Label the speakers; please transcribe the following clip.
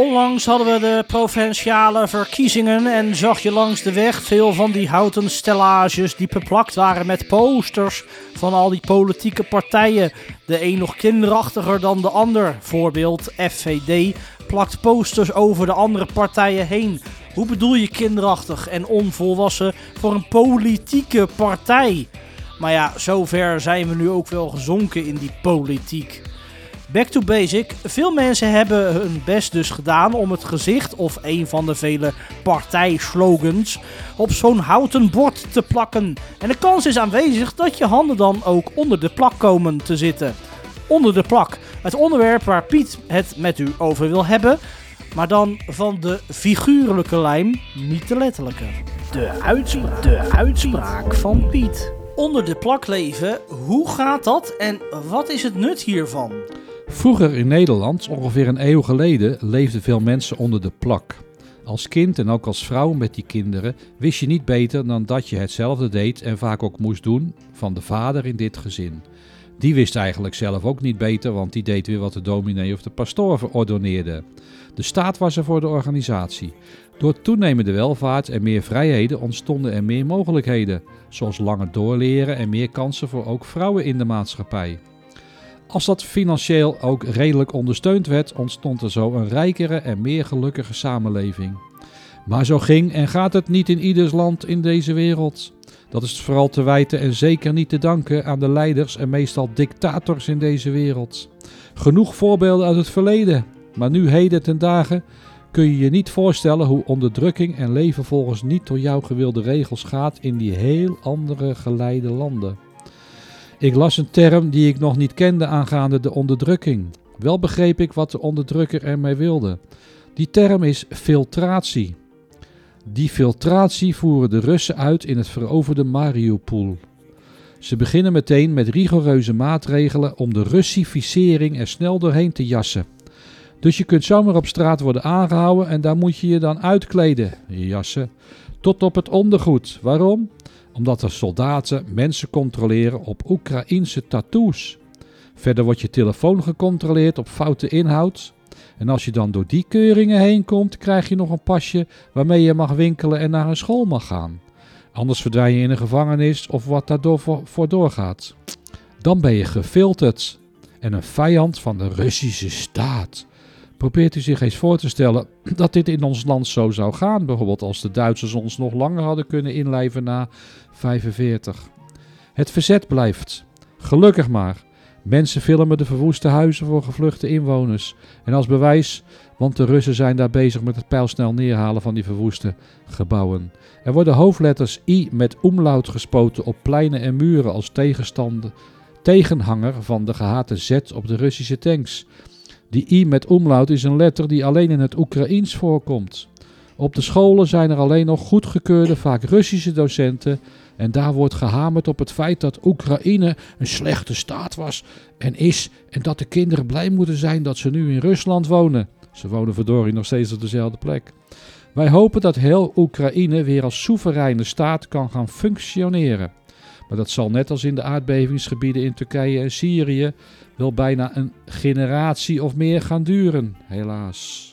Speaker 1: Onlangs hadden we de provinciale verkiezingen en zag je langs de weg veel van die houten stellages die beplakt waren met posters van al die politieke partijen. De een nog kinderachtiger dan de ander. Voorbeeld FVD plakt posters over de andere partijen heen. Hoe bedoel je kinderachtig en onvolwassen voor een politieke partij? Maar ja, zover zijn we nu ook wel gezonken in die politiek. Back to basic. Veel mensen hebben hun best dus gedaan om het gezicht of een van de vele partijslogans op zo'n houten bord te plakken. En de kans is aanwezig dat je handen dan ook onder de plak komen te zitten. Onder de plak. Het onderwerp waar Piet het met u over wil hebben. Maar dan van de figuurlijke lijm, niet de letterlijke. De uitspraak, de uitspraak van Piet. Onder de plak leven, hoe gaat dat en wat is het nut hiervan?
Speaker 2: Vroeger in Nederland, ongeveer een eeuw geleden, leefden veel mensen onder de plak. Als kind en ook als vrouw met die kinderen wist je niet beter dan dat je hetzelfde deed en vaak ook moest doen van de vader in dit gezin. Die wist eigenlijk zelf ook niet beter, want die deed weer wat de dominee of de pastoor verordoneerde. De staat was er voor de organisatie. Door toenemende welvaart en meer vrijheden ontstonden er meer mogelijkheden, zoals langer doorleren en meer kansen voor ook vrouwen in de maatschappij. Als dat financieel ook redelijk ondersteund werd, ontstond er zo een rijkere en meer gelukkige samenleving. Maar zo ging en gaat het niet in ieders land in deze wereld. Dat is vooral te wijten en zeker niet te danken aan de leiders en meestal dictators in deze wereld. Genoeg voorbeelden uit het verleden, maar nu heden ten dagen kun je je niet voorstellen hoe onderdrukking en leven volgens niet door jou gewilde regels gaat in die heel andere geleide landen. Ik las een term die ik nog niet kende aangaande de onderdrukking. Wel begreep ik wat de onderdrukker ermee wilde. Die term is filtratie. Die filtratie voeren de Russen uit in het veroverde Mariupol. Ze beginnen meteen met rigoureuze maatregelen om de Russificering er snel doorheen te jassen. Dus je kunt zomaar op straat worden aangehouden en daar moet je je dan uitkleden, jassen, tot op het ondergoed. Waarom? Omdat de soldaten mensen controleren op Oekraïense tattoos. Verder wordt je telefoon gecontroleerd op foute inhoud. En als je dan door die keuringen heen komt, krijg je nog een pasje waarmee je mag winkelen en naar een school mag gaan. Anders verdwijn je in een gevangenis of wat daardoor voor, doorgaat. Dan ben je gefilterd en een vijand van de Russische staat. Probeert u zich eens voor te stellen dat dit in ons land zo zou gaan. Bijvoorbeeld als de Duitsers ons nog langer hadden kunnen inlijven na 45. Het verzet blijft. Gelukkig maar. Mensen filmen de verwoeste huizen voor gevluchte inwoners. En als bewijs, want de Russen zijn daar bezig met het pijlsnel neerhalen van die verwoeste gebouwen. Er worden hoofdletters I met omlaut gespoten op pleinen en muren als tegenstander, tegenhanger van de gehate Z op de Russische tanks. Die I met omlaut is een letter die alleen in het Oekraïens voorkomt. Op de scholen zijn er alleen nog goedgekeurde, vaak Russische docenten. En daar wordt gehamerd op het feit dat Oekraïne een slechte staat was en is. En dat de kinderen blij moeten zijn dat ze nu in Rusland wonen. Ze wonen verdorie nog steeds op dezelfde plek. Wij hopen dat heel Oekraïne weer als soevereine staat kan gaan functioneren. Maar dat zal net als in de aardbevingsgebieden in Turkije en Syrië wel bijna een generatie of meer gaan duren, helaas.